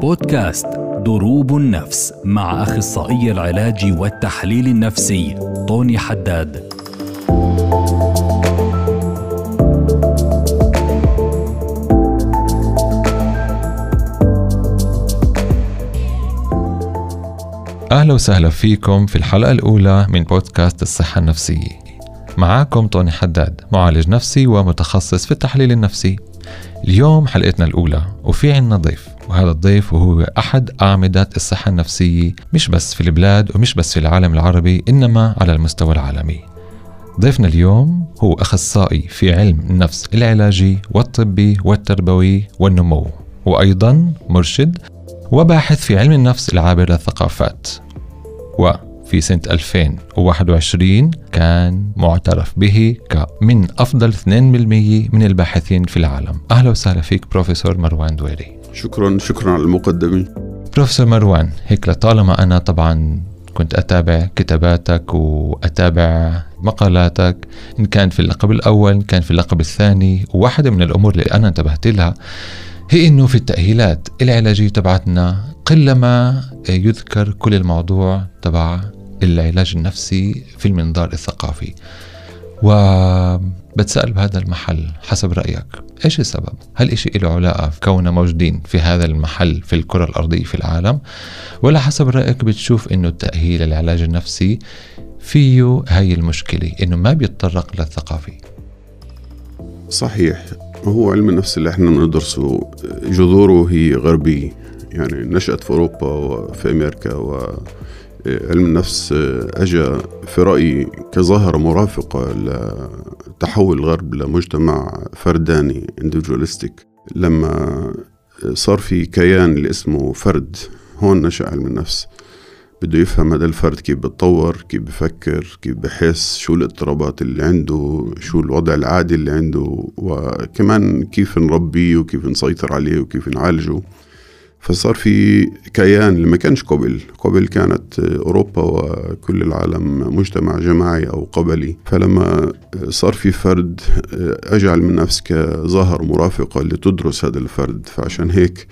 بودكاست دروب النفس مع أخصائي العلاج والتحليل النفسي طوني حداد. أهلا وسهلا فيكم في الحلقة الأولى من بودكاست الصحة النفسية. معاكم طوني حداد معالج نفسي ومتخصص في التحليل النفسي. اليوم حلقتنا الأولى وفي عنا ضيف. وهذا الضيف وهو أحد أعمدة الصحة النفسية مش بس في البلاد ومش بس في العالم العربي إنما على المستوى العالمي. ضيفنا اليوم هو أخصائي في علم النفس العلاجي والطبي والتربوي والنمو وأيضا مرشد وباحث في علم النفس العابر للثقافات وفي سنة 2021 كان معترف به كمن أفضل 2% من الباحثين في العالم. أهلا وسهلا فيك بروفيسور مروان دويري. شكرا شكرا على المقدمة. بروفيسور مروان هيك لطالما أنا طبعا كنت أتابع كتاباتك وأتابع مقالاتك إن كان في اللقب الأول إن كان في اللقب الثاني وواحدة من الأمور اللي أنا انتبهت لها هي إنه في التأهيلات العلاجية تبعتنا قلما يذكر كل الموضوع تبع العلاج النفسي في المنظار الثقافي. وبتسأل بهذا المحل حسب رأيك إيش السبب؟ هل إشي له علاقة كوننا موجودين في هذا المحل في الكرة الأرضية في العالم؟ ولا حسب رأيك بتشوف إنه التأهيل العلاج النفسي فيه هاي المشكلة إنه ما بيتطرق للثقافي صحيح هو علم النفس اللي إحنا ندرسه جذوره هي غربية يعني نشأت في أوروبا وفي أمريكا وعلم النفس أجا في رأيي كظاهرة مرافقة لتحول الغرب لمجتمع فرداني individualistic. لما صار في كيان اللي اسمه فرد هون نشأ علم النفس. بده يفهم هذا الفرد كيف بتطور كيف بفكر كيف بحس شو الاضطرابات اللي عنده شو الوضع العادي اللي عنده وكمان كيف نربيه وكيف نسيطر عليه وكيف نعالجه. فصار في كيان اللي ما كانش قبل قبل كانت أوروبا وكل العالم مجتمع جماعي أو قبلي. فلما صار في فرد أجى علم النفس كظاهر مرافقة لتدرس هذا الفرد. فعشان هيك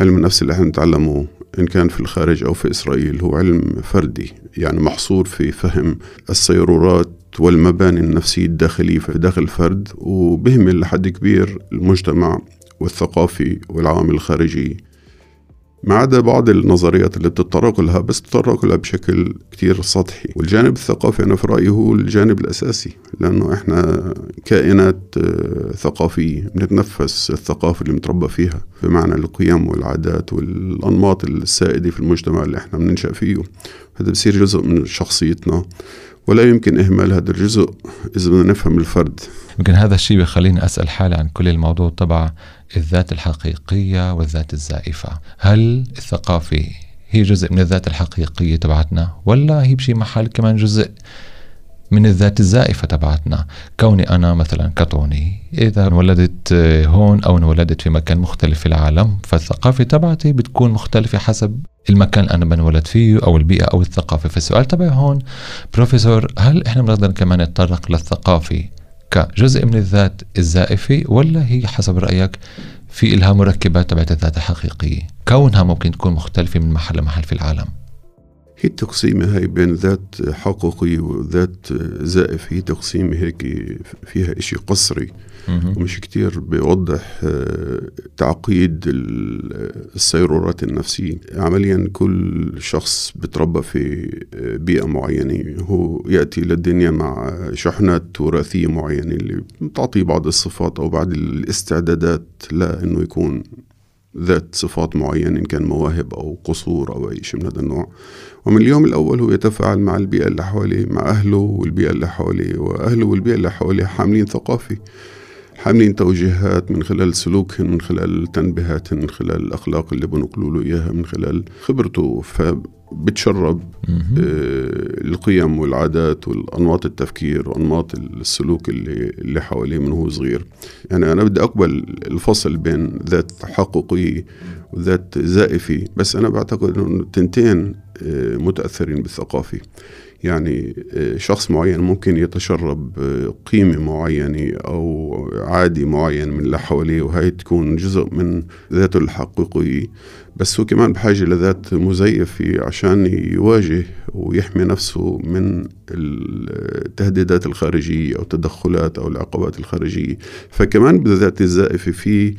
علم النفس اللي إحنا نتعلمه إن كان في الخارج أو في إسرائيل هو علم فردي يعني محصور في فهم السيرورات والمباني النفسية الداخلية في داخل الفرد. وبهمل لحد كبير المجتمع والثقافي والعوامل الخارجية. ما عدا بعض النظريات اللي بتتطرق لها بس تتطرق لها بشكل كتير سطحي. والجانب الثقافي أنا في رأيي هو الجانب الأساسي لأنه إحنا كائنات ثقافية بنتنفس الثقافة اللي متربى فيها بمعنى القيم والعادات والأنماط السائدة في المجتمع اللي إحنا بننشأ فيه. هذا بصير جزء من شخصيتنا ولا يمكن إهمال هذا الجزء إذا بدنا نفهم الفرد. يمكن هذا الشيء بخليني أسأل حالي عن كل الموضوع تبع الذات الحقيقية والذات الزائفة. هل الثقافة هي جزء من الذات الحقيقية تبعتنا؟ ولا هي بشي محل كمان جزء من الذات الزائفة تبعتنا. كوني أنا مثلا كطوني إذا انولدت هون أو انولدت في مكان مختلف في العالم فالثقافة تبعتي بتكون مختلفة حسب المكان اللي أنا بنولد فيه أو البيئة أو الثقافة. فالسؤال تبعي هون بروفيسور هل إحنا بنقدر كمان نتطرق للثقافة كجزء من الذات الزائفة ولا هي حسب رأيك في إلها مركبات تبعت الذات الحقيقية؟ كونها ممكن تكون مختلفة من محل لمحل في العالم. هي التقسيمة هاي بين ذات حقيقي وذات زائف. هي تقسيمة هيك فيها إشي قصري. ومش كتير بيوضح تعقيد السيرورات النفسية. عمليا كل شخص بتربى في بيئة معينة. هو يأتي للدنيا مع شحنات وراثية معينة اللي بتعطيه بعض الصفات أو بعض الاستعدادات لأنه يكون ذات صفات معينة إن كان مواهب أو قصور أو أي شيء من هذا النوع. ومن اليوم الأول هو يتفاعل مع البيئة اللي حواليه مع أهله والبيئة اللي حواليه. وأهله والبيئة اللي حواليه حاملين ثقافي حاملين توجيهات من خلال سلوكهم من خلال تنبيهاتهم من خلال الأخلاق اللي بنقلوا له إياها من خلال خبرته فبتشرب آه القيم والعادات والأنماط التفكير وأنماط السلوك اللي, اللي حواليه من هو صغير. يعني أنا بدي أقبل الفصل بين ذات حقيقي وذات زائفي بس أنا بعتقد أنه التنتين آه متأثرين بالثقافة. يعني آه، شخص معين ممكن يتشرب آه، قيمة معينة أو عادي معين من اللي حواليه وهي تكون جزء من ذاته الحقيقية. بس هو كمان بحاجة لذات مزيفة عشان يواجه ويحمي نفسه من التهديدات الخارجية أو التدخلات أو العقبات الخارجية. فكمان بالذات الزائفة في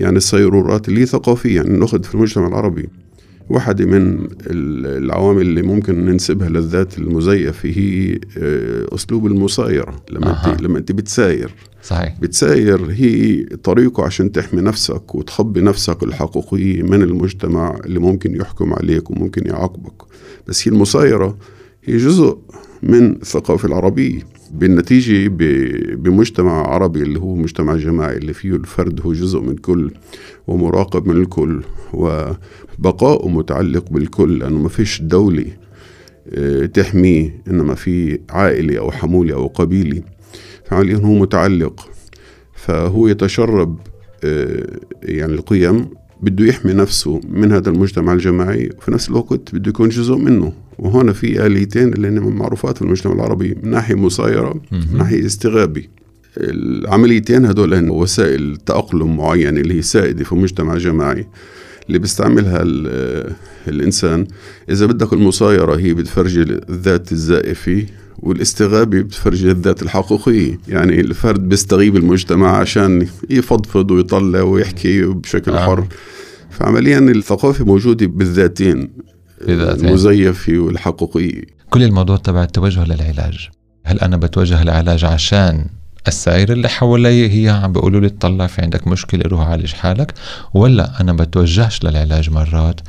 يعني الصيرورات اللي ثقافية. يعني نأخذ في المجتمع العربي واحدة من العوامل اللي ممكن ننسبها للذات المزيفة هي آه، أسلوب المسايرة. لما أه. أنت لما أنت بتساير. صحيح. بتساير هي طريقه عشان تحمي نفسك وتخبي نفسك الحقيقية من المجتمع اللي ممكن يحكم عليك وممكن يعاقبك. بس هي المسايرة هي جزء من الثقافة العربية. بالنتيجة بمجتمع عربي اللي هو مجتمع جماعي اللي فيه الفرد هو جزء من كل ومراقب من الكل وبقاؤه متعلق بالكل لأنه ما فيش دولة آه، تحميه إنما في عائلة أو حمولة أو قبيلة. فعليا هو متعلق. فهو يتشرب آه، يعني القيم بده يحمي نفسه من هذا المجتمع الجماعي وفي نفس الوقت بده يكون جزء منه. وهنا في آليتين اللي هن معروفات في المجتمع العربي من ناحية مسايرة من ناحية استغابي العمليتين هدول هن وسائل تأقلم معينة اللي هي سائدة في مجتمع جماعي اللي بيستعملها الإنسان. إذا بدك المسايرة هي بتفرجي الذات الزائفة والاستغابة بتفرجي الذات الحقيقية. يعني الفرد بيستغيب المجتمع عشان يفضفض ويطلع ويحكي بشكل آه. حر. فعمليا الثقافة موجودة بالذاتين المزيفة والحقيقية. كل الموضوع تبع التوجه للعلاج. هل أنا بتوجه لعلاج عشان السائر اللي حوالي هي عم بيقولوا لي اطلع في عندك مشكلة روح عالج حالك ولا أنا بتوجهش للعلاج مرات؟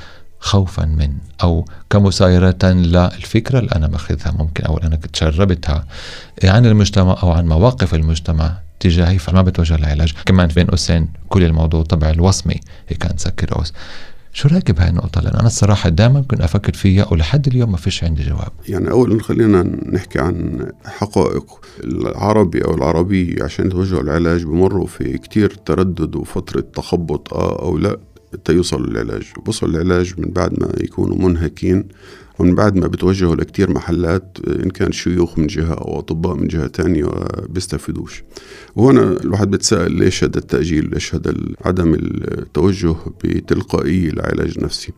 خوفا من أو كمسايرة للفكرة اللي أنا ماخذها ممكن أو أنا تشربتها عن المجتمع أو عن مواقف المجتمع تجاهي فما بتوجه للعلاج كمان بين قوسين كل الموضوع تبع الوصمة هي كانت سكر أوس شو رأيك بهاي النقطة؟ لأن أنا الصراحة دائما كنت أفكر فيها ولحد اليوم ما فيش عندي جواب. يعني أولا خلينا نحكي عن حقائق العربي أو العربية عشان يتوجهوا العلاج بمروا في كتير تردد وفترة تخبط آه أو لا تيوصلوا للعلاج. بوصلوا للعلاج من بعد ما يكونوا منهكين ومن بعد ما بتوجهوا لكتير محلات إن كان شيوخ من جهة أو أطباء من جهة تانية بيستفيدوش. وهنا الواحد بتسأل ليش هذا التأجيل؟ ليش هذا عدم التوجه بتلقائية لعلاج نفسي؟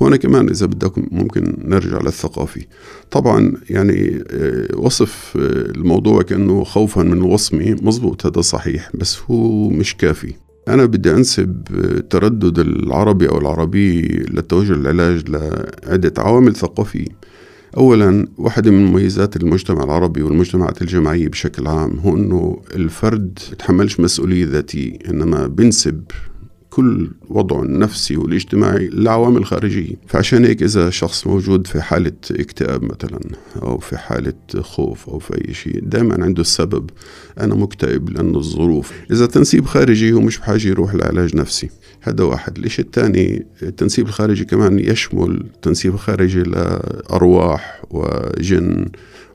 هنا كمان إذا بدك ممكن نرجع للثقافي. طبعا يعني آه، وصف الموضوع كأنه خوفا من وصمي مزبوط هذا صحيح بس هو مش كافي. أنا بدي أنسب تردد العربي أو العربي للتوجه للعلاج لعدة عوامل ثقافية. أولا واحدة من مميزات المجتمع العربي والمجتمعات الجماعية بشكل عام هو أنه الفرد يتحملش مسؤولية ذاتية إنما بنسب كل وضعه النفسي والاجتماعي لعوامل خارجية فعشان هيك إذا شخص موجود في حالة اكتئاب مثلا أو في حالة خوف أو في أي شيء دائما عنده السبب أنا مكتئب لأنه الظروف. إذا تنسيب خارجي هو مش بحاجة يروح لعلاج نفسي. هذا واحد. الإشي الثاني التنسيب الخارجي كمان يشمل تنسيب خارجي لأرواح وجن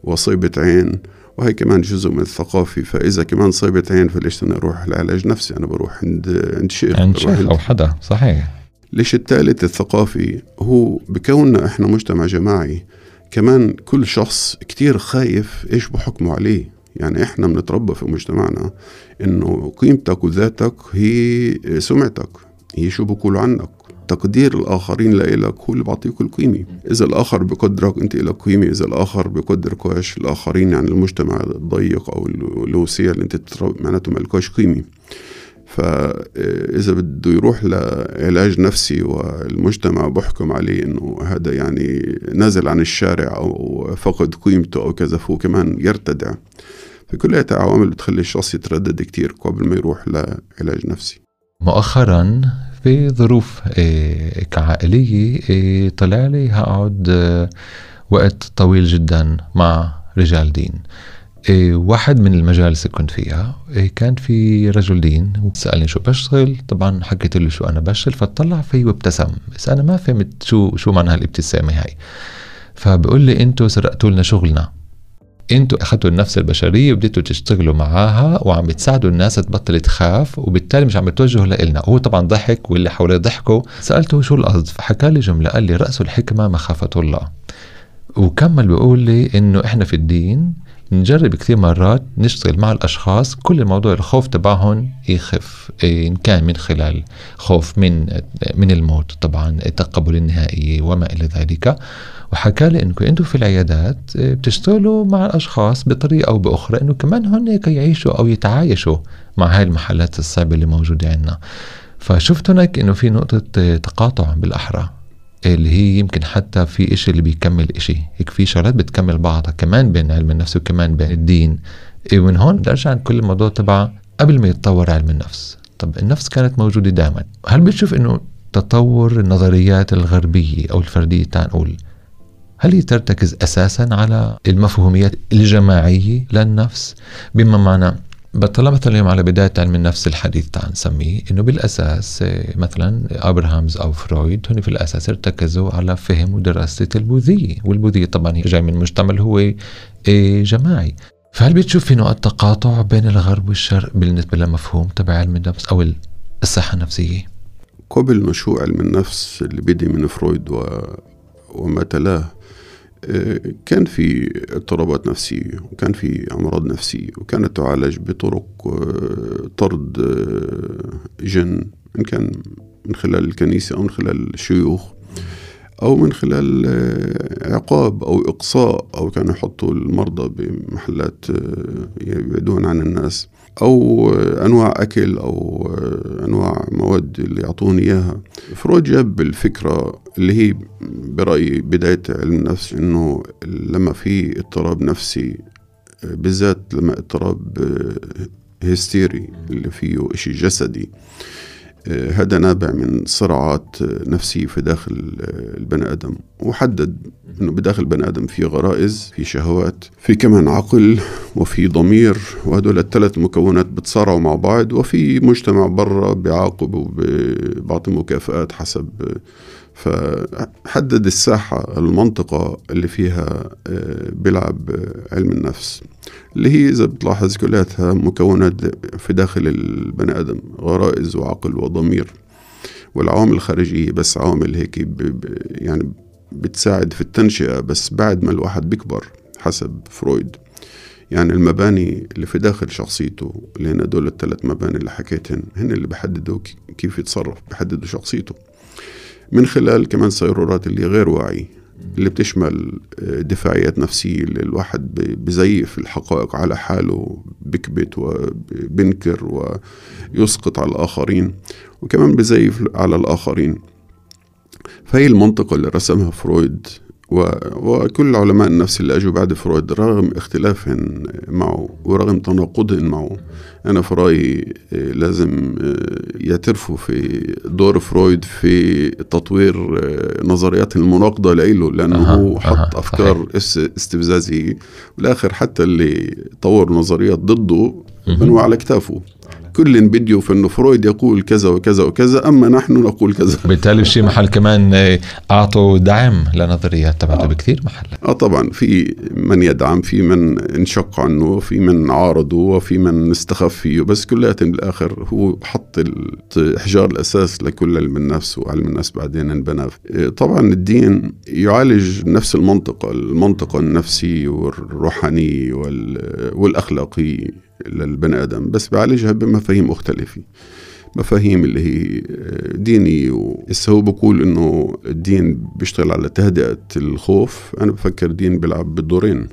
وصيبة عين. وهي كمان جزء من الثقافة فإذا كمان صيبت عين فليش أنا أروح لعلاج نفسي؟ أنا بروح عند عند شيخ عند شيخ أو حدا صحيح. ليش الثالث الثقافي؟ هو بكوننا إحنا مجتمع جماعي كمان كل شخص كتير خايف إيش بحكموا عليه. يعني إحنا بنتربى في مجتمعنا إنه قيمتك وذاتك هي سمعتك هي شو بقولوا عنك. تقدير الآخرين لإلك هو اللي بعطيك القيمة. إذا الآخر بقدرك أنت لك قيمة إذا الآخر بقدركش الآخرين يعني المجتمع الضيق أو الوسيع اللي أنت معناته مالكوش قيمة. فإذا بده يروح لعلاج نفسي والمجتمع بحكم عليه إنه هذا يعني نازل عن الشارع أو فقد قيمته أو كذا فهو كمان يرتدع. فكلها عوامل بتخلي الشخص يتردد كتير قبل ما يروح لعلاج نفسي. مؤخرا في ظروف إيه، كعائلية إيه، طلع لي هقعد آه، وقت طويل جدا مع رجال دين. واحد من المجالس اللي كنت فيها كان في رجل دين سألني شو بشتغل طبعا حكيت له شو أنا بشتغل فطلع في وابتسم بس أنا ما فهمت شو شو معنى هالابتسامة هاي. فبقول لي أنتوا سرقتوا لنا شغلنا. أنتوا اخذتوا النفس البشرية وبديتوا تشتغلوا معاها وعم بتساعدوا الناس تبطل تخاف وبالتالي مش عم بتوجهوا لنا هو طبعا ضحك واللي حواليه ضحكوا. سألته شو القصد؟ فحكى لي جملة قال لي رأس الحكمة مخافة الله. وكمل بيقول لي إنه إحنا في الدين نجرب كثير مرات نشتغل مع الأشخاص كل الموضوع الخوف تبعهم يخف إن كان من خلال خوف من من الموت طبعا التقبل النهائي وما إلى ذلك. وحكى لي انكم أنتم في العيادات بتشتغلوا مع الأشخاص بطريقة أو بأخرى إنه كمان هن يعيشوا أو يتعايشوا مع هاي المحلات الصعبة اللي موجودة عندنا. فشفت هناك إنه في نقطة تقاطع بالأحرى اللي هي يمكن حتى في إشي اللي بيكمل إشي. هيك في شغلات بتكمل بعضها كمان بين علم النفس وكمان بين الدين. إيه ومن هون بدي عن كل الموضوع تبع قبل ما يتطور علم النفس. طب النفس كانت موجودة دائما هل بتشوف إنه تطور النظريات الغربية أو الفردية تعال نقول هل هي ترتكز أساسا على المفهوميات الجماعية للنفس بما معنى مثلا اليوم على بداية علم النفس الحديث تعال نسميه إنه بالأساس آه، مثلا أبراهامز أو فرويد هن في الأساس ارتكزوا على فهم ودراسة البوذية والبوذية طبعا هي جاي من مجتمع هو آه، جماعي فهل بتشوف في نقط تقاطع بين الغرب والشرق بالنسبة لمفهوم تبع علم النفس أو الصحة النفسية؟ قبل نشوء علم النفس اللي بدي من فرويد و... وما تلاه كان في اضطرابات نفسية وكان في أمراض نفسية وكانت تعالج بطرق آه، طرد آه، جن إن كان من خلال الكنيسة أو من خلال الشيوخ. أو من خلال آه، عقاب أو إقصاء أو كانوا يحطوا المرضى بمحلات يبعدون عن الناس أو أنواع أكل أو أنواع مواد اللي يعطوني إياها. فرويد جاب الفكرة اللي هي برأيي بداية علم النفس إنه لما في اضطراب نفسي بالذات لما اضطراب هستيري اللي فيه إشي جسدي هذا نابع من صراعات نفسية في داخل البني آدم وحدد أنه بداخل البني آدم في غرائز في شهوات في كمان عقل وفي ضمير وهدول الثلاث مكونات بتصارعوا مع بعض وفي مجتمع برا بيعاقب وبيعطي مكافآت حسب فحدد الساحة المنطقة اللي فيها آه، بيلعب علم النفس اللي هي إذا بتلاحظ كلياتها مكونات في داخل البني آدم غرائز وعقل وضمير. والعوامل الخارجية بس عوامل هيك يعني بتساعد في التنشئة بس بعد ما الواحد بيكبر حسب فرويد. يعني المباني اللي في داخل شخصيته اللي هن دول الثلاث مباني اللي حكيتهن هن اللي بحددوا كيف يتصرف بحددوا شخصيته. من خلال كمان سيرورات اللي غير واعي اللي بتشمل آه، دفاعيات نفسية اللي الواحد بزيف الحقائق على حاله بكبت وبنكر ويسقط على الآخرين وكمان بزيف على الآخرين. فهي المنطقة اللي رسمها فرويد وكل علماء النفس اللي أجوا بعد فرويد رغم اختلافهم معه ورغم تناقضهم معه أنا في رأيي آه، لازم آه، يعترفوا في دور فرويد في تطوير آه، نظريات المناقضة له لأنه أه هو حط أه أفكار صحيح. استفزازيه بالاخر حتى اللي طور نظريات ضده بنوا على كتافه كل بده إنه فرويد يقول كذا وكذا وكذا أما نحن نقول كذا. بالتالي بشي محل كمان أعطوا دعم لنظريات تبعته آه. بكثير محل. آه طبعا في من يدعم في من انشق عنه في من عارضه وفي من استخف فيه بس كلياتهم بالآخر هو حط احجار الأساس لكل علم النفس وعلم النفس بعدين انبنى. آه، طبعا الدين يعالج نفس المنطقة المنطقة النفسيه والروحانيه والاخلاقيه للبني آدم. بس بعالجها بمفاهيم مختلفة. مفاهيم اللي هي دينية هسه هو بقول إنه الدين بيشتغل على تهدئة الخوف. أنا بفكر الدين بيلعب بالدورين.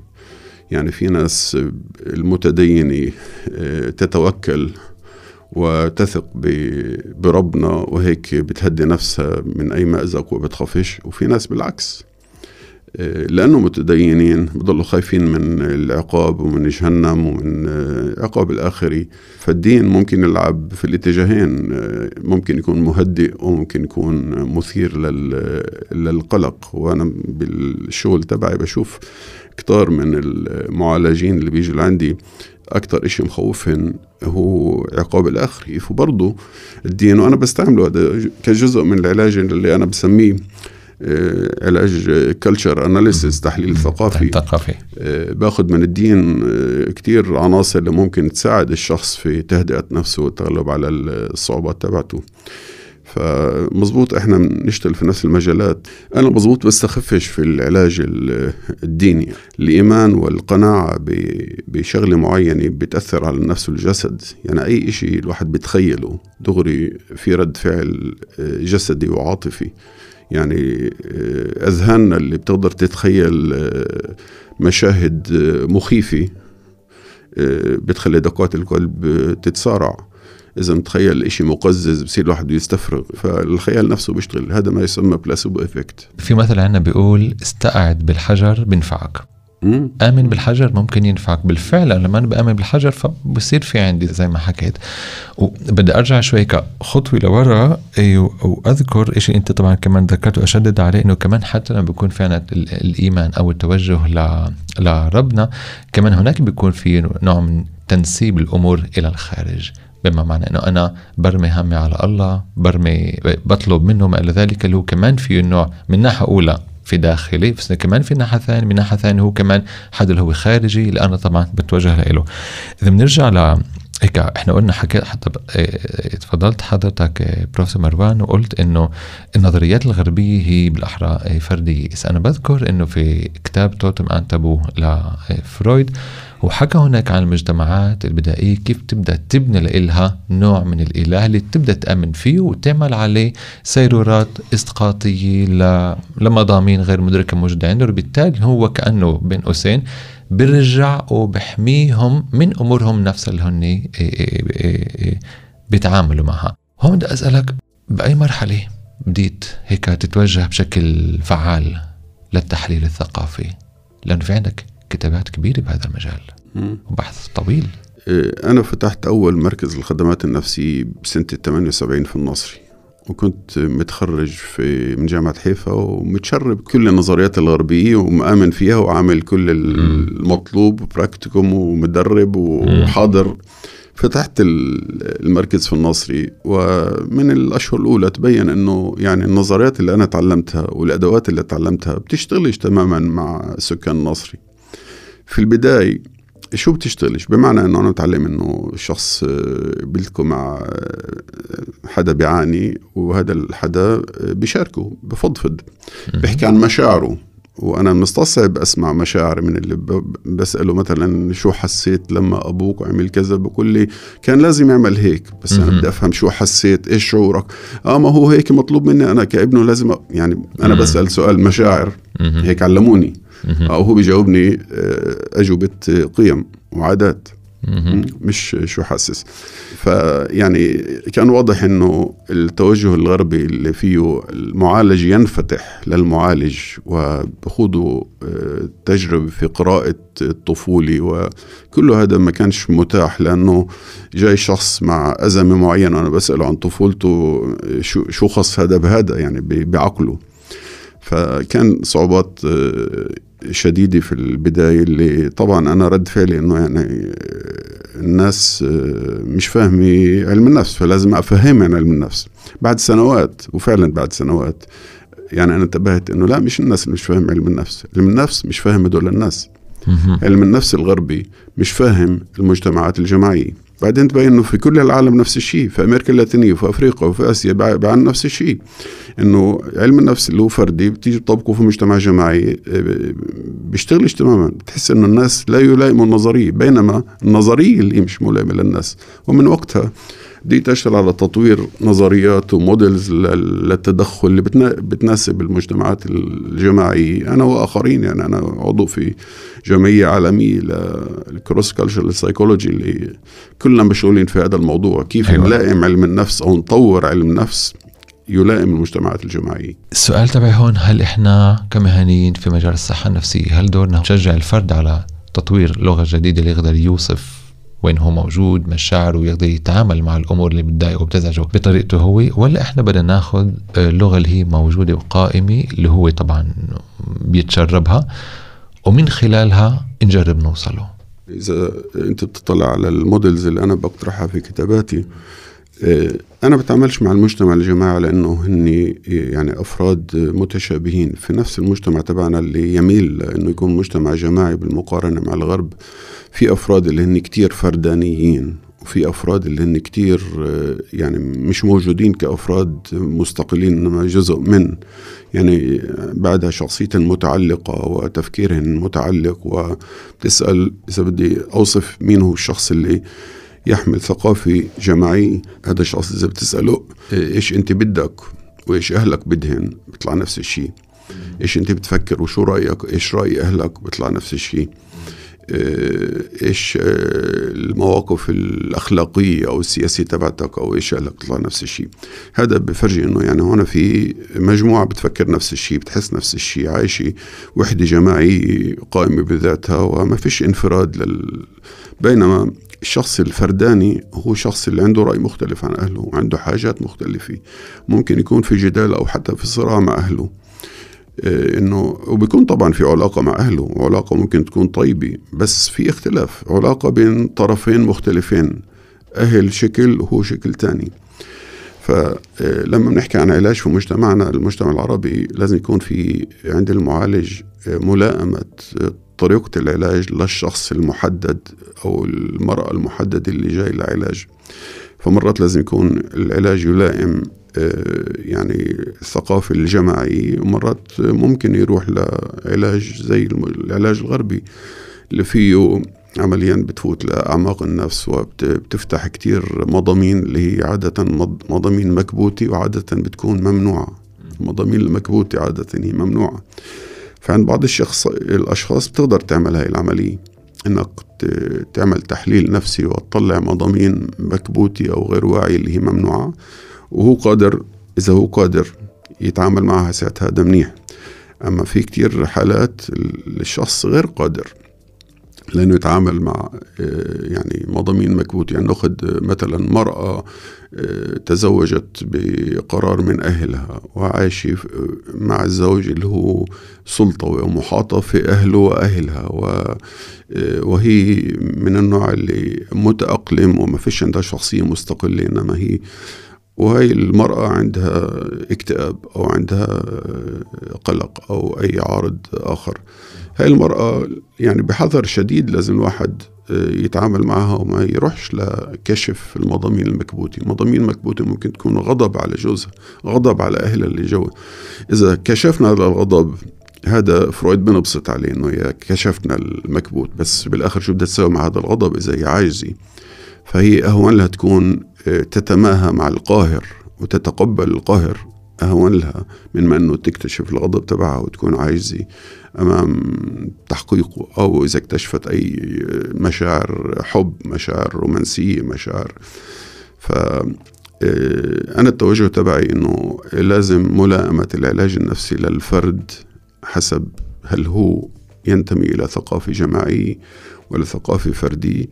يعني في ناس المتدينة آه، تتوكل وتثق بربنا وهيك بتهدي نفسها من أي مأزق وبتخافش. وفي ناس بالعكس. لأنه متدينين بضلوا خايفين من العقاب ومن جهنم ومن عقاب الآخري. فالدين ممكن يلعب في الاتجاهين ممكن يكون مهدئ وممكن يكون مثير للقلق. وأنا بالشغل تبعي بشوف كتار من المعالجين اللي بيجوا لعندي أكتر إشي مخوفهم هو عقاب الآخري. فبرضه الدين وأنا بستعمله هذا كجزء من العلاج اللي أنا بسميه آه، علاج culture analysis تحليل ثقافي. ثقافي. آه، باخذ من الدين آه، كتير عناصر اللي ممكن تساعد الشخص في تهدئة نفسه والتغلب على الصعوبات تبعته. فمظبوط إحنا بنشتغل في نفس المجالات. أنا مظبوط بستخفش في العلاج الديني. الإيمان والقناعة بشغله معينه بتأثر على النفس والجسد. يعني أي شيء الواحد بيتخيله دغري في رد فعل جسدي وعاطفي. يعني أذهاننا اللي بتقدر تتخيل مشاهد مخيفة بتخلي دقات القلب تتسارع. إذا متخيل إشي مقزز بصير الواحد يستفرغ فالخيال نفسه بيشتغل. هذا ما يسمى بلاسيبو افكت في مثل عندنا بيقول استقعد بالحجر بنفعك. آمن بالحجر ممكن ينفعك. بالفعل أنا لما أنا بآمن بالحجر فبصير في عندي زي ما حكيت. وبدي أرجع شوي كخطوة لورا وأذكر إشي أنت طبعا كمان ذكرت وأشدد عليه إنه كمان حتى لما بيكون في عنا الإيمان أو التوجه لربنا كمان هناك بيكون في نوع من تنسيب الأمور إلى الخارج. بما معنى إنه أنا برمي همي على الله برمي بطلب منه ما إلى ذلك اللي هو كمان في نوع من ناحيه اولى في داخلي بس كمان في ناحية ثانية من ناحية ثانية هو كمان حد اللي هو خارجي اللي أنا طبعا بتوجه له إذا بنرجع هيك إحنا قلنا حكيت حتى آه تفضلت حضرتك آه بروفيسور مروان وقلت إنه النظريات الغربية هي بالأحرى فردية، بس أنا بذكر إنه في كتاب توتم ان تابو لفرويد وحكى هناك عن المجتمعات البدائية كيف تبدأ تبني لإلها نوع من الإله اللي تبدأ تأمن فيه وتعمل عليه سيرورات إسقاطية لمضامين غير مدركة موجودة عنده. وبالتالي هو كأنه بين قوسين بيرجع وبحميهم من أمورهم نفسها اللي هن بيتعاملوا معها. هون بدي أسألك بأي مرحلة بديت هيك تتوجه بشكل فعال للتحليل الثقافي؟ لأنه في عندك كتابات كبيرة بهذا المجال وبحث طويل. أنا فتحت أول مركز الخدمات النفسية بسنة 78 في النصري. وكنت متخرج في من جامعة حيفا ومتشرب كل النظريات الغربية ومآمن فيها وعامل كل المطلوب براكتيكوم ومدرب وحاضر. فتحت المركز في الناصري ومن الأشهر الأولى تبين إنه يعني النظريات اللي أنا تعلمتها والأدوات اللي تعلمتها بتشتغلش تماما مع سكان الناصري في البداية شو بتشتغلش؟ بمعنى إنه أنا متعلم إنه الشخص بيلتقوا مع حدا بيعاني وهذا الحدا بيشاركه بفضفض. بيحكي عن مشاعره. وأنا مستصعب أسمع مشاعر من اللي بسأله مثلا شو حسيت لما أبوك عمل كذا؟ بقول لي كان لازم يعمل هيك بس أنا بدي أفهم شو حسيت إيش شعورك؟ آه ما هو هيك مطلوب مني أنا كابنه لازم يعني أنا بسأل سؤال مشاعر هيك علموني. أو هو بيجاوبني أجوبة قيم وعادات. مش شو حاسس. فيعني كان واضح إنه التوجه الغربي اللي فيه المعالج ينفتح للمعالج وبخوضوا تجربة في قراءة الطفولة وكل هذا ما كانش متاح لأنه جاي شخص مع أزمة معينة. وأنا بسأله عن طفولته شو, شو خص هذا بهذا يعني بعقله. فكان صعوبات شديدة في البداية اللي طبعا أنا رد فعلي إنه يعني الناس مش فاهمة علم النفس فلازم أفهمها عن علم النفس. بعد سنوات وفعلا بعد سنوات يعني أنا انتبهت إنه لا مش الناس اللي مش فاهم علم النفس. علم النفس مش فاهم هدول الناس. علم النفس الغربي مش فاهم المجتمعات الجماعية. بعدين تبين إنه في كل العالم نفس الشيء في أمريكا اللاتينية وفي أفريقيا وفي آسيا بعد نفس الشيء. إنه علم النفس اللي هو فردي بتيجي تطبقه في مجتمع جماعي بيشتغلش تماما بتحس إنه الناس لا يلائموا النظرية بينما النظرية اللي مش ملائمة للناس. ومن وقتها بديت اشتغل على تطوير نظريات و models للتدخل اللي بتناسب المجتمعات الجماعية. أنا وآخرين يعني أنا عضو في جمعية عالمية لل cross cultural psychology اللي كلنا مشغولين في هذا الموضوع. كيف أيوة. نلائم علم النفس أو نطور علم النفس يلائم المجتمعات الجماعية؟ السؤال تبعي هون هل إحنا كمهنيين في مجال الصحة النفسية هل دورنا نشجع الفرد على تطوير لغة جديدة اللي يقدر يوصف وين هو موجود مشاعره ويقدر يتعامل مع الأمور اللي بتضايقه وبتزعجه بطريقته هو. ولا إحنا بدنا ناخذ اللغة اللي هي موجودة وقائمة اللي هو طبعا بيتشربها ومن خلالها نجرب نوصله. إذا أنت بتطلع على المودلز اللي أنا بقترحها في كتاباتي أنا بتعاملش مع المجتمع الجماعي لأنه هني يعني أفراد متشابهين. في نفس المجتمع تبعنا اللي يميل إنه يكون مجتمع جماعي بالمقارنة مع الغرب في أفراد اللي هن كتير فردانيين وفي أفراد اللي هن كتير آه، يعني مش موجودين كأفراد مستقلين إنما جزء من. يعني بعدها شخصيتهم متعلقة وتفكيرهم متعلق وبتسأل إذا بدي أوصف مين هو الشخص اللي يحمل ثقافة جماعية هذا الشخص إذا بتسأله إيش أنت بدك وإيش أهلك بدهن بيطلع نفس الشيء. إيش أنت بتفكر وشو رأيك إيش رأي أهلك بيطلع نفس الشيء. آه، إيش آه، المواقف الأخلاقية أو السياسية تبعتك أو إيش لك تطلع نفس الشيء. هذا بفرجي إنه يعني هون في مجموعة بتفكر نفس الشيء بتحس نفس الشيء عايشة وحدة جماعية قائمة بذاتها وما فيش انفراد لل بينما الشخص الفرداني هو شخص اللي عنده رأي مختلف عن أهله وعنده حاجات مختلفة. ممكن يكون في جدال أو حتى في صراع مع أهله. آه، انه وبيكون طبعا في علاقة مع أهله وعلاقه ممكن تكون طيبة بس في اختلاف. علاقة بين طرفين مختلفين. أهل شكل وهو شكل تاني. فلما بنحكي عن علاج في مجتمعنا المجتمع العربي لازم يكون في عند المعالج آه، ملائمة طريقة العلاج للشخص المحدد أو المرأة المحددة اللي جاي لعلاج. فمرات لازم يكون العلاج يلائم آه، يعني الثقافة الجماعية ومرات ممكن يروح لعلاج زي العلاج الغربي اللي فيه عمليا بتفوت لأعماق النفس وبتفتح كتير مضامين اللي هي عادة مضامين مكبوتة وعادة بتكون ممنوعة. المضامين المكبوتة عادة هي ممنوعة. فعند بعض الشخص الأشخاص بتقدر تعمل هاي العملية. إنك تعمل تحليل نفسي وتطلع مضامين مكبوتة أو غير واعية اللي هي ممنوعة وهو قادر إذا هو قادر يتعامل معها ساعتها هذا منيح. أما في كتير حالات الشخص غير قادر. لأنه يتعامل مع آه، يعني مضامين مكبوت. يعني نأخذ مثلا مرأة آه، تزوجت بقرار من أهلها وعايشة مع الزوج اللي هو سلطوي ومحاطة في أهله وأهلها آه، وهي من النوع اللي متأقلم وما فيش عندها شخصية مستقلة إنما هي وهي المرأة عندها اكتئاب أو عندها قلق أو أي عارض آخر. هاي المرأة يعني بحذر شديد لازم الواحد يتعامل معها وما يروحش لكشف المضامين المكبوتة. المضامين المكبوتة ممكن تكون غضب على جوزها غضب على أهلها اللي جوا. إذا كشفنا هذا الغضب هذا فرويد بنبسط عليه إنه يا كشفنا المكبوت بس بالآخر شو بدها تسوي مع هذا الغضب؟ إذا هي عاجزه فهي اهون لها تكون تتماهى مع القاهر وتتقبل القاهر أهون لها من ما أنه تكتشف الغضب تبعها وتكون عايزة أمام تحقيقه أو إذا اكتشفت أي مشاعر حب مشاعر رومانسية مشاعر. ف آه، أنا التوجه تبعي أنه لازم ملائمة العلاج النفسي للفرد حسب هل هو ينتمي إلى ثقافة جماعية ولا ثقافة فردية.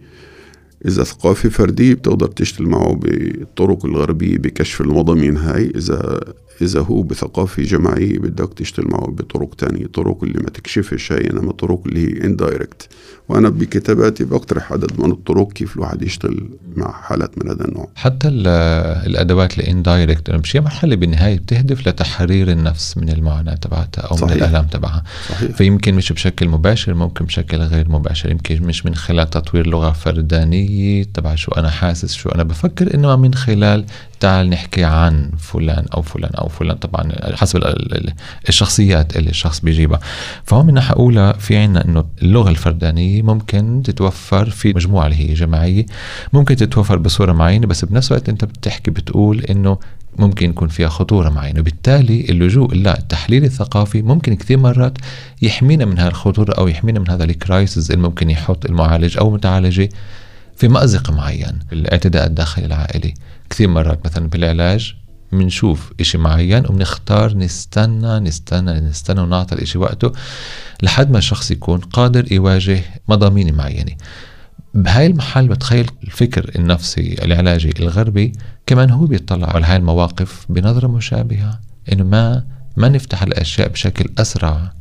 إذا ثقافة فردية بتقدر تشتغل معه بالطرق الغربية بكشف المضامين هاي إذا إذا هو بثقافة جماعية بدك تشتغل معه بطرق تانية طرق اللي ما تكشفش هاي إنما طرق اللي هي اندايركت وأنا بكتاباتي بقترح عدد من الطرق كيف الواحد يشتغل مع حالات من هذا النوع حتى الأدوات الاندايركت مش هي مرحلة بالنهاية بتهدف لتحرير النفس من المعاناة تبعتها أو صحيح. من الآلام تبعها صحيح. فيمكن مش بشكل مباشر ممكن بشكل غير مباشر يمكن مش من خلال تطوير لغة فردانية تبع شو أنا حاسس شو أنا بفكر إنما من خلال تعال نحكي عن فلان أو فلان أو فلان طبعا حسب الشخصيات اللي الشخص بيجيبها. فهون من ناحيه اولى في عنا إنه اللغة الفردانية ممكن تتوفر في مجموعة اللي هي جماعية ممكن تتوفر بصورة معينة بس بنفس الوقت أنت بتحكي بتقول إنه ممكن يكون فيها خطورة معينة. وبالتالي اللجوء للتحليل الثقافي ممكن كثير مرات يحمينا من هذه الخطورة أو يحمينا من هذا الكرايسز اللي ممكن يحط المعالج أو المتعالجة. في مأزق معين الاعتداء الداخلي العائلي. كثير مرات مثلا بالعلاج بنشوف إشي معين وبنختار نستنى نستنى نستنى ونعطي الإشي وقته لحد ما الشخص يكون قادر يواجه مضامين معينة. بهاي المحل بتخيل الفكر النفسي العلاجي الغربي كمان هو بيطلع على هاي المواقف بنظرة مشابهة إنه ما ما نفتح الأشياء بشكل أسرع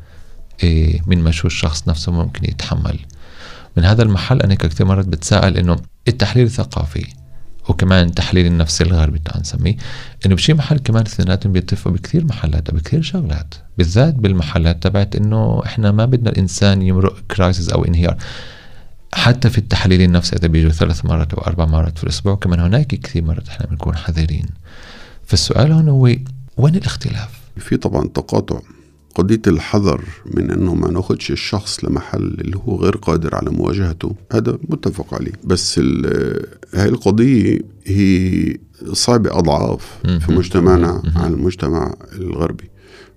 إيه، من ما شو الشخص نفسه ممكن يتحمل. من هذا المحل أنا كثير مرات بتساءل إنه التحليل الثقافي وكمان التحليل النفسي الغربي تعال نسميه إنه بشي محل كمان اثنيناتهم بيتفقوا بكثير محلات بكثير شغلات بالذات بالمحلات تبعت إنه إحنا ما بدنا الإنسان يمرق كرايسيس أو انهيار حتى في التحليل النفسي إذا بيجوا ثلاث مرات أو أربع مرات في الأسبوع كمان هناك كثير مرات إحنا بنكون حذرين فالسؤال هون هو وين الاختلاف؟ في طبعا تقاطع قضية الحذر من إنه ما ناخدش الشخص لمحل اللي هو غير قادر على مواجهته هذا متفق عليه. بس هاي القضية هي صعبة أضعاف في مجتمعنا عن المجتمع الغربي.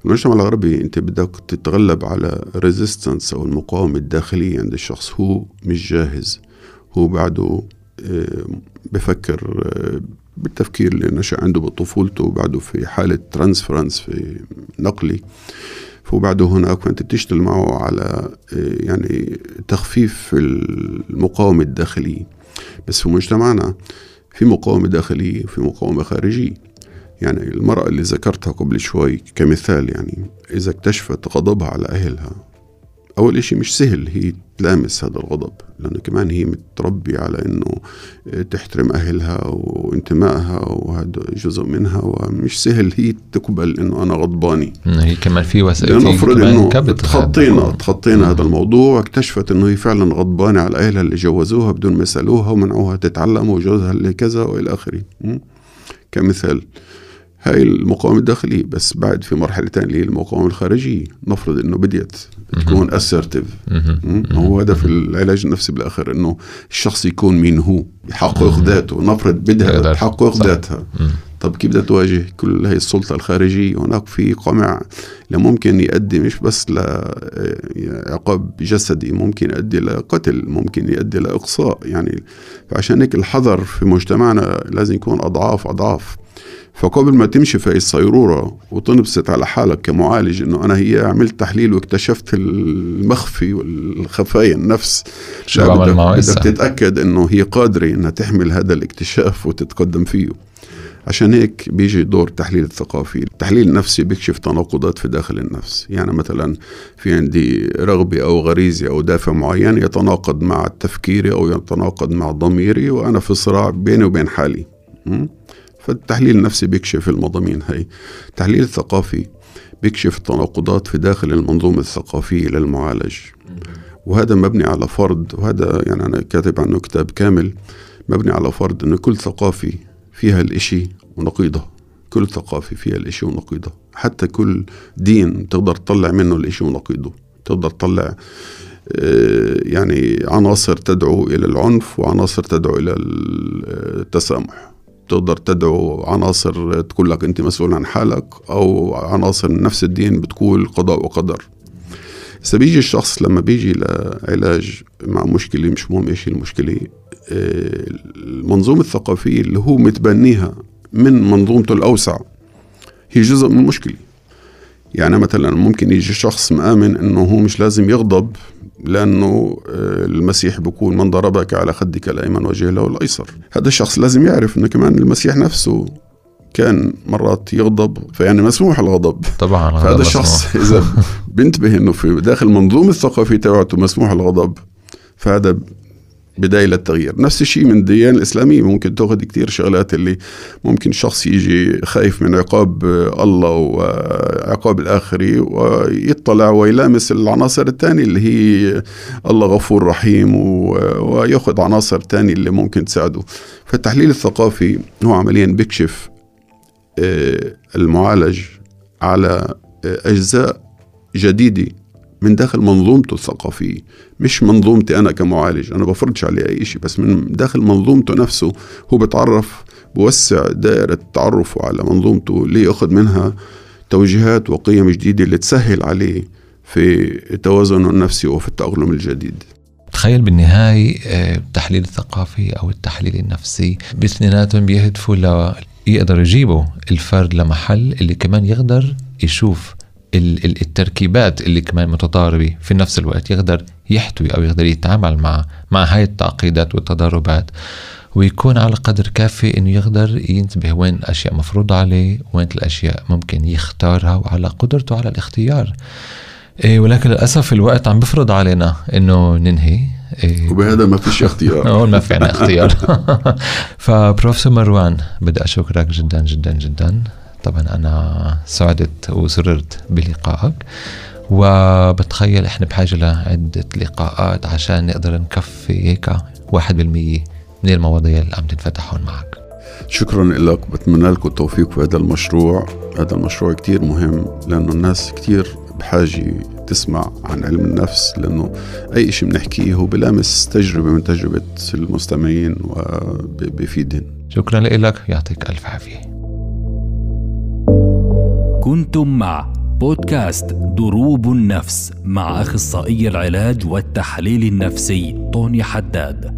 المجتمع الغربي أنت بدك تتغلب على resistance أو المقاومة الداخلية عند الشخص. هو مش جاهز. هو بعده آه، بفكر آه، بالتفكير اللي نشأ عنده بطفولته وبعده في حالة transference في نقلي. وبعده هناك فأنت تشتغل معه على آه، يعني تخفيف المقاومة الداخلية. بس في مجتمعنا في مقاومة داخلية وفي مقاومة خارجية. يعني المرأة اللي ذكرتها قبل شوي كمثال يعني إذا اكتشفت غضبها على أهلها أول إشي مش سهل هي تلامس هذا الغضب لأنه كمان هي متربية على إنه تحترم أهلها وانتمائها وهذا جزء منها ومش سهل هي تقبل إنه أنا غضباني. هي كمان في وسائل لأنه المفروض إنه تخطينا تخطينا هذا الموضوع واكتشفت إنه هي فعلا غضبانة على أهلها اللي جوزوها بدون ما يسألوها ومنعوها تتعلم وجوزها اللي كذا وإلى آخره. كمثال هاي المقاومة الداخلية بس بعد في مرحلة ثانية اللي هي المقاومة الخارجية. نفرض إنه بديت تكون اسرتيف هو هدف العلاج النفسي بالآخر إنه الشخص يكون مين هو يحقق ذاته. نفرض بدها تحقق ذاتها. طب كيف بدها تواجه كل هاي السلطة الخارجية؟ هناك في قمع ممكن يؤدي مش بس لعقاب جسدي ممكن يؤدي لقتل ممكن يؤدي لإقصاء. يعني فعشان هيك الحذر في مجتمعنا لازم يكون أضعاف أضعاف. فقبل ما تمشي في الصيرورة وتنبسط على حالك كمعالج إنه أنا هي عملت تحليل واكتشفت المخفي والخفايا النفس شو بدك, تتأكد إنه هي قادرة إنها تحمل هذا الاكتشاف وتتقدم فيه. عشان هيك بيجي دور التحليل الثقافي. التحليل النفسي بيكشف تناقضات في داخل النفس. يعني مثلا في عندي رغبة أو غريزة أو دافع معين يتناقض مع تفكيري أو يتناقض مع ضميري وأنا في صراع بيني وبين حالي. فالتحليل النفسي بيكشف المضامين هاي. التحليل الثقافي بيكشف التناقضات في داخل المنظومة الثقافية للمعالج. وهذا مبني على فرض وهذا يعني أنا كاتب عنه كتاب كامل مبني على فرض أن كل ثقافي فيها الإشي ونقيضه. كل ثقافة فيها الإشي ونقيضه. حتى كل دين تقدر تطلع منه الإشي ونقيضه. تقدر تطلع آه، يعني عناصر تدعو إلى العنف وعناصر تدعو إلى التسامح. تقدر تدعو عناصر تقول لك أنت مسؤول عن حالك أو عناصر من نفس الدين بتقول قضاء وقدر. إذا بيجي الشخص لما بيجي لعلاج مع مشكلة مش مهم إيش المشكلة آه، المنظومة الثقافية اللي هو متبنيها من منظومته الأوسع هي جزء من المشكلة يعني مثلا ممكن يجي شخص مآمن إنه هو مش لازم يغضب لأنه آه، المسيح بيقول من ضربك على خدك الأيمن وجه له الأيسر. هذا الشخص لازم يعرف إنه كمان المسيح نفسه كان مرات يغضب فيعني مسموح الغضب. طبعا فهذا الشخص إذا بينتبه إنه في داخل المنظومة الثقافية تبعته مسموح الغضب فهذا بداية للتغيير. نفس الشيء من الديانة الإسلامية. ممكن تأخذ كتير شغلات اللي ممكن شخص يجي خايف من عقاب الله وعقاب الآخري ويطلع ويلامس العناصر الثانية اللي هي الله غفور رحيم ويأخذ عناصر ثانية اللي ممكن تساعده. فالتحليل الثقافي هو عمليا بيكشف آه، المعالج على آه، أجزاء جديدة من داخل منظومته الثقافية مش منظومتي أنا كمعالج أنا بفرضش عليه أي شيء بس من داخل منظومته نفسه هو بتعرف بوسع دائرة تعرفه على منظومته ليأخذ منها توجيهات وقيم جديدة اللي تسهل عليه في توازنه النفسي وفي التأقلم الجديد. تخيل بالنهاية آه، التحليل الثقافي أو التحليل النفسي باثنيناتهم بيهدفوا يقدروا يجيبوا الفرد لمحل اللي كمان يقدر يشوف التركيبات اللي كمان متضاربة في نفس الوقت يقدر يحتوي أو يقدر يتعامل مع مع هاي التعقيدات والتضاربات ويكون على قدر كافي إنه يقدر ينتبه وين الأشياء مفروضة عليه وين الأشياء ممكن يختارها وعلى قدرته على الاختيار. إيه ولكن للأسف الوقت عم بفرض علينا إنه ننهي. إيه. وبهذا ما فيش اختيار. هون ما في عنا اختيار. فبروفيسور مروان بدي أشكرك جدا جدا جدا. طبعا أنا سعدت وسررت بلقائك وبتخيل إحنا بحاجة لعدة لقاءات عشان نقدر نكفي هيك واحد بالمية من المواضيع اللي عم تنفتح هون معك. شكرا لك بتمنى لكم التوفيق في هذا المشروع. هذا المشروع كتير مهم لأنه الناس كتير بحاجة تسمع عن علم النفس لأنه أي شيء بنحكيه هو بلامس تجربة من تجربة المستمعين وبيفيدهم شكرا لك يعطيك ألف عافية. كنتم مع بودكاست دروب النفس مع أخصائي العلاج والتحليل النفسي طوني حداد.